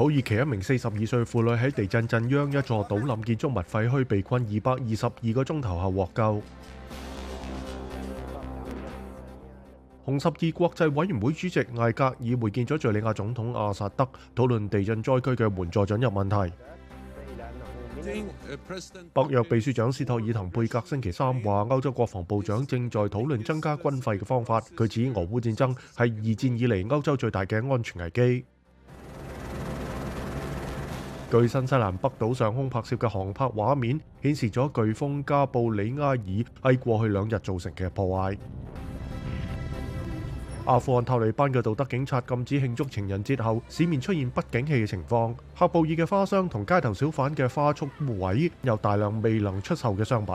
土耳其一名四十二岁妇女喺地震震央一座倒林建筑物废墟被困二百二十二个钟头后获救。红十字国际委员会主席艾格尔会见咗叙利亚总统阿萨德，讨论地震灾区嘅援助准入问题。北约秘书长斯托尔滕贝格星期三话，欧洲国防部长正在讨论增加军费嘅方法。佢指俄乌战争系二战以嚟欧洲最大嘅安全危机。据新西兰北岛上空拍摄嘅航拍画面，显示咗飓风加布里埃尔喺过去两日造成嘅破坏。阿富汗塔利班嘅道德警察禁止庆祝情人节后，市面出现不景气嘅情况。哈布尔嘅花商同街头小贩嘅花束位有大量未能出售嘅商品。